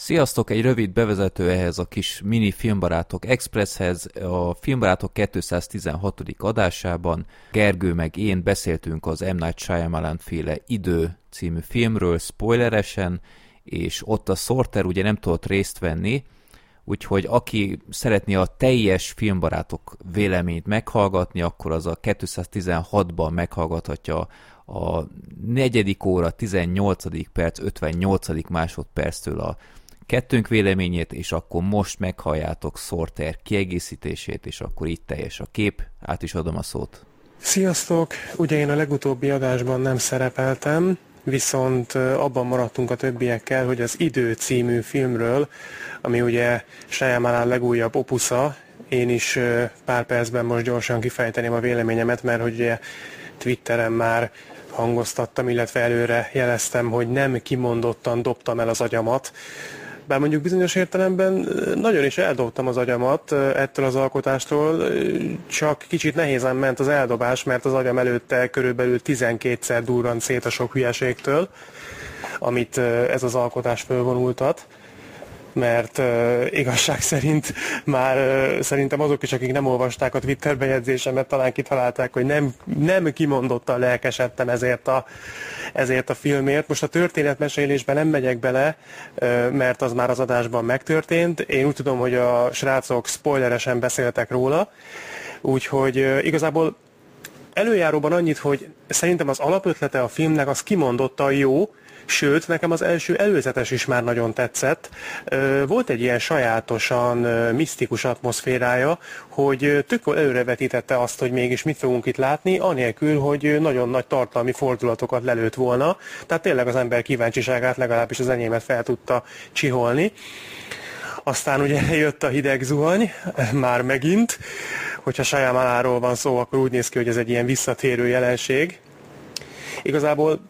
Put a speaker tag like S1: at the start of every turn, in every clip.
S1: Sziasztok! Egy rövid bevezető ehhez a kis mini Filmbarátok Expresshez. A Filmbarátok 216. adásában Gergő meg én beszéltünk az M. Night Shyamalan féle Idő című filmről spoileresen, és ott a Sorter ugye nem tudott részt venni, úgyhogy aki szeretné a teljes filmbarátok véleményt meghallgatni, akkor az a 216-ban meghallgathatja a negyedik óra 18. perc 58. másodperctől a kettőnk véleményét, és akkor most meghalljátok Sorter kiegészítését, és akkor itt teljes a kép. Át is adom a szót.
S2: Sziasztok! Ugye én a legutóbbi adásban nem szerepeltem, viszont abban maradtunk a többiekkel, hogy az Idő című filmről, ami ugye Shyamalan legújabb opusza, én is pár percben most gyorsan kifejteném a véleményemet, mert hogy ugye Twitteren már hangoztattam, illetve előre jeleztem, hogy nem kimondottan dobtam el az agyamat bár mondjuk bizonyos értelemben nagyon is eldobtam az agyamat ettől az alkotástól, csak kicsit nehézen ment az eldobás, mert az agyam előtte körülbelül 12-szer durrant szét a sok hülyeségtől, amit ez az alkotás fölvonultat mert uh, igazság szerint már uh, szerintem azok is, akik nem olvasták a Twitter bejegyzésemet, talán kitalálták, hogy nem, nem kimondottan lelkesedtem ezért a, ezért a filmért. Most a történetmesélésben nem megyek bele, uh, mert az már az adásban megtörtént. Én úgy tudom, hogy a srácok spoileresen beszéltek róla, úgyhogy uh, igazából előjáróban annyit, hogy szerintem az alapötlete a filmnek az kimondottan jó, Sőt, nekem az első előzetes is már nagyon tetszett. Volt egy ilyen sajátosan misztikus atmoszférája, hogy tök előrevetítette azt, hogy mégis mit fogunk itt látni, anélkül, hogy nagyon nagy tartalmi fordulatokat lelőtt volna. Tehát tényleg az ember kíváncsiságát legalábbis az enyémet fel tudta csiholni. Aztán ugye jött a hideg zuhany, már megint. Hogyha Sajamaláról van szó, akkor úgy néz ki, hogy ez egy ilyen visszatérő jelenség. Igazából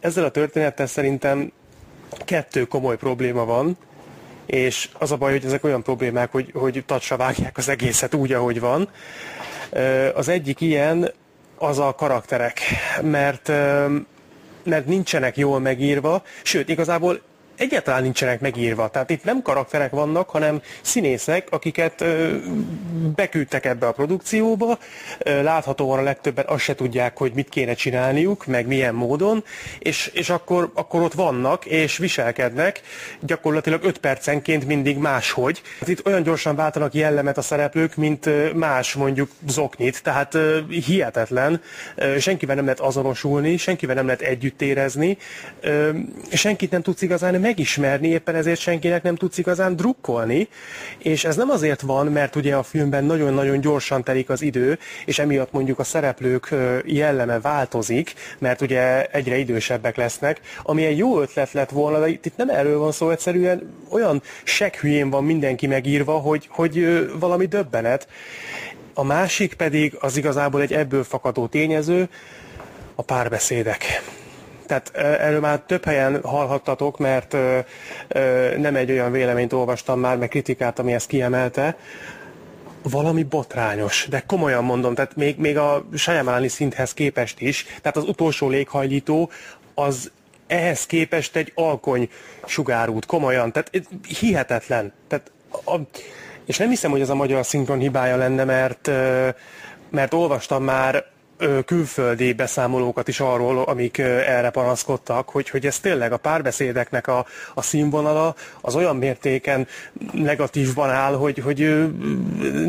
S2: ezzel a történettel szerintem kettő komoly probléma van, és az a baj, hogy ezek olyan problémák, hogy, hogy tacsra vágják az egészet úgy, ahogy van. Az egyik ilyen az a karakterek, mert, mert nincsenek jól megírva, sőt, igazából egyáltalán nincsenek megírva. Tehát itt nem karakterek vannak, hanem színészek, akiket ö, beküldtek ebbe a produkcióba. Ö, láthatóan a legtöbben azt se tudják, hogy mit kéne csinálniuk, meg milyen módon, és, és akkor, akkor ott vannak, és viselkednek gyakorlatilag 5 percenként mindig máshogy. Hát itt olyan gyorsan váltanak jellemet a szereplők, mint más mondjuk zoknit, tehát ö, hihetetlen. Ö, senkivel nem lehet azonosulni, senkivel nem lehet együtt érezni, ö, senkit nem tudsz igazán meg megismerni, éppen ezért senkinek nem tudsz igazán drukkolni, és ez nem azért van, mert ugye a filmben nagyon-nagyon gyorsan telik az idő, és emiatt mondjuk a szereplők jelleme változik, mert ugye egyre idősebbek lesznek, ami egy jó ötlet lett volna, de itt nem erről van szó, egyszerűen olyan sekhülyén van mindenki megírva, hogy, hogy valami döbbenet. A másik pedig az igazából egy ebből fakadó tényező, a párbeszédek tehát erről már több helyen hallhattatok, mert nem egy olyan véleményt olvastam már, meg kritikát, ami ezt kiemelte, valami botrányos, de komolyan mondom, tehát még, még a Sajamáni szinthez képest is, tehát az utolsó léghajlító az ehhez képest egy alkony sugárút, komolyan, tehát hihetetlen. Tehát a, és nem hiszem, hogy ez a magyar szinkron hibája lenne, mert, mert olvastam már külföldi beszámolókat is arról, amik erre panaszkodtak, hogy, hogy ez tényleg a párbeszédeknek a, a színvonala az olyan mértéken negatívban áll, hogy, hogy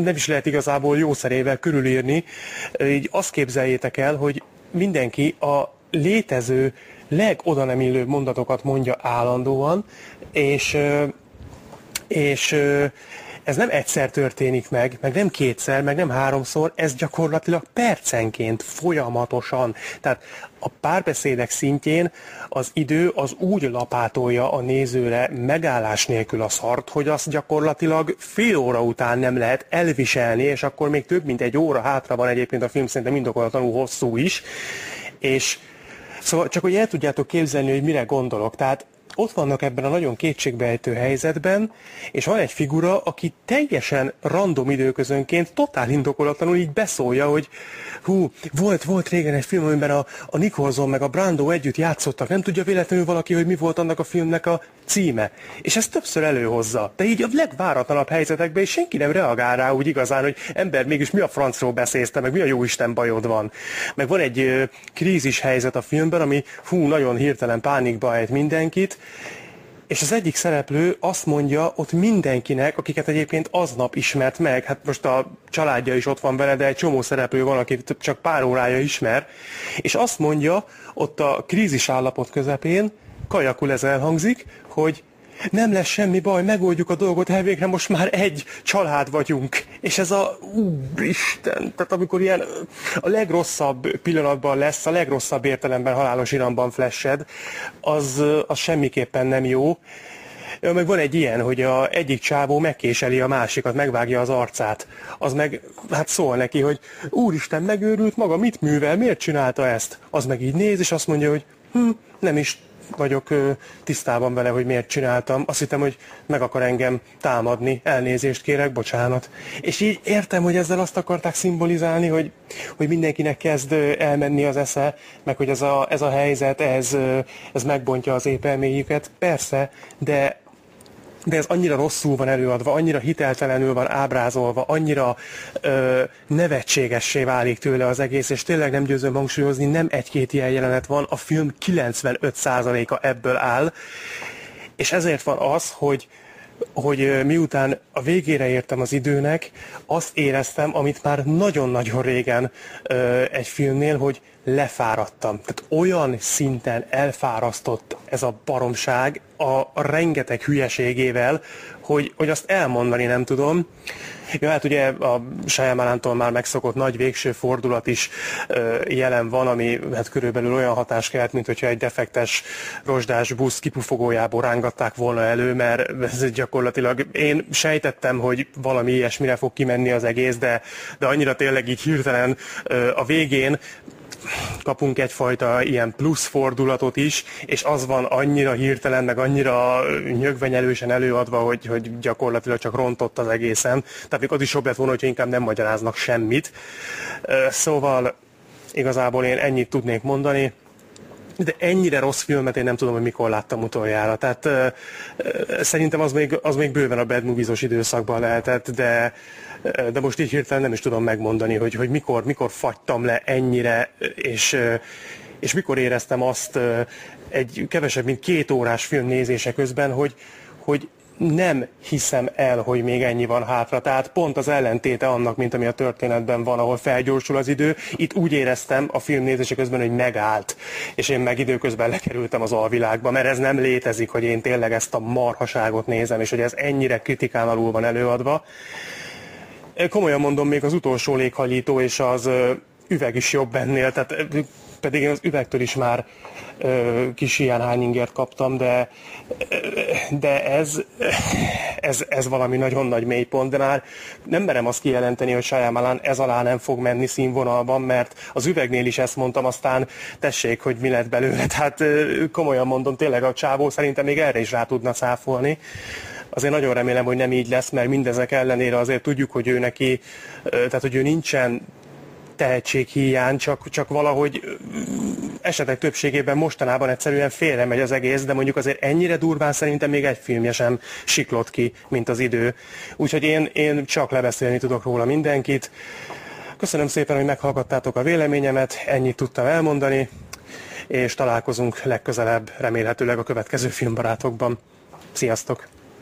S2: nem is lehet igazából jószerével körülírni. Így azt képzeljétek el, hogy mindenki a létező legoda nem illő mondatokat mondja állandóan, és, és ez nem egyszer történik meg, meg nem kétszer, meg nem háromszor, ez gyakorlatilag percenként, folyamatosan. Tehát a párbeszédek szintjén az idő az úgy lapátolja a nézőre megállás nélkül a szart, hogy azt gyakorlatilag fél óra után nem lehet elviselni, és akkor még több mint egy óra hátra van egyébként a film szerintem indokolatlanul hosszú is, és Szóval csak hogy el tudjátok képzelni, hogy mire gondolok. Tehát ott vannak ebben a nagyon kétségbejtő helyzetben, és van egy figura, aki teljesen random időközönként, totál indokolatlanul így beszólja, hogy hú, volt, volt régen egy film, amiben a, a Nicholson meg a Brando együtt játszottak, nem tudja véletlenül valaki, hogy mi volt annak a filmnek a címe. És ezt többször előhozza. De így a legváratlanabb helyzetekben, és senki nem reagál rá úgy igazán, hogy ember, mégis mi a francról beszélsz meg mi a jóisten bajod van. Meg van egy ö, krízis helyzet a filmben, ami hú, nagyon hirtelen pánikba ejt mindenkit, és az egyik szereplő azt mondja ott mindenkinek, akiket egyébként aznap ismert meg, hát most a családja is ott van vele, de egy csomó szereplő van, akit csak pár órája ismer, és azt mondja ott a krízis állapot közepén, kajakul ez elhangzik, hogy nem lesz semmi baj, megoldjuk a dolgot, elvégre most már egy család vagyunk. És ez a, úristen, tehát amikor ilyen a legrosszabb pillanatban lesz, a legrosszabb értelemben halálos iramban flashed, az, az semmiképpen nem jó. Meg van egy ilyen, hogy a egyik csávó megkéseli a másikat, megvágja az arcát. Az meg, hát szól neki, hogy úristen, megőrült maga, mit művel, miért csinálta ezt? Az meg így néz, és azt mondja, hogy hm, nem is vagyok tisztában vele, hogy miért csináltam. Azt hittem, hogy meg akar engem támadni, elnézést kérek, bocsánat. És így értem, hogy ezzel azt akarták szimbolizálni, hogy, hogy mindenkinek kezd elmenni az esze, meg hogy ez a, ez a helyzet, ez, ez megbontja az épelméjüket. Persze, de de ez annyira rosszul van előadva, annyira hiteltelenül van ábrázolva, annyira ö, nevetségessé válik tőle az egész, és tényleg nem győzöm hangsúlyozni, nem egy-két ilyen jelenet van, a film 95%-a ebből áll, és ezért van az, hogy hogy miután a végére értem az időnek, azt éreztem, amit már nagyon-nagyon régen ö, egy filmnél, hogy lefáradtam. Tehát olyan szinten elfárasztott ez a baromság a, rengeteg hülyeségével, hogy, hogy azt elmondani nem tudom. Ja, hát ugye a Shyamalántól már megszokott nagy végső fordulat is ö, jelen van, ami hát körülbelül olyan hatás kelt, mint hogyha egy defektes rozsdás busz kipufogójából rángatták volna elő, mert ez gyakorlatilag én sejtettem, hogy valami ilyesmire fog kimenni az egész, de, de annyira tényleg így hirtelen ö, a végén kapunk egyfajta ilyen plusz fordulatot is, és az van annyira hirtelen, meg annyira nyögvenyelősen előadva, hogy, hogy gyakorlatilag csak rontott az egészen. Tehát még az is jobb lett volna, hogyha inkább nem magyaráznak semmit. Szóval igazából én ennyit tudnék mondani. De ennyire rossz filmet én nem tudom, hogy mikor láttam utoljára. Tehát uh, szerintem az még, az még bőven a Bad Movies-os időszakban lehetett, de de most így hirtelen nem is tudom megmondani, hogy, hogy mikor, mikor fagytam le ennyire, és, és mikor éreztem azt egy kevesebb, mint két órás film nézése közben, hogy, hogy nem hiszem el, hogy még ennyi van hátra. Tehát pont az ellentéte annak, mint ami a történetben van, ahol felgyorsul az idő. Itt úgy éreztem a film nézése közben, hogy megállt, és én meg időközben lekerültem az alvilágba, mert ez nem létezik, hogy én tényleg ezt a marhaságot nézem, és hogy ez ennyire kritikán alul van előadva. Komolyan mondom, még az utolsó léghajlító és az üveg is jobb ennél, tehát pedig én az üvegtől is már kis ilyen hányingért kaptam, de, de ez, ez, ez valami nagyon nagy mélypont, de már nem merem azt kijelenteni, hogy Shyamalan ez alá nem fog menni színvonalban, mert az üvegnél is ezt mondtam, aztán tessék, hogy mi lett belőle. Tehát komolyan mondom, tényleg a csávó szerintem még erre is rá tudna száfolni. Azért nagyon remélem, hogy nem így lesz, mert mindezek ellenére azért tudjuk, hogy ő neki, tehát hogy ő nincsen tehetséghiány, csak, csak valahogy esetek többségében mostanában egyszerűen félre megy az egész, de mondjuk azért ennyire durván szerintem még egy filmje sem siklott ki, mint az idő. Úgyhogy én, én csak lebeszélni tudok róla mindenkit. Köszönöm szépen, hogy meghallgattátok a véleményemet, ennyit tudtam elmondani, és találkozunk legközelebb, remélhetőleg a következő filmbarátokban. Sziasztok!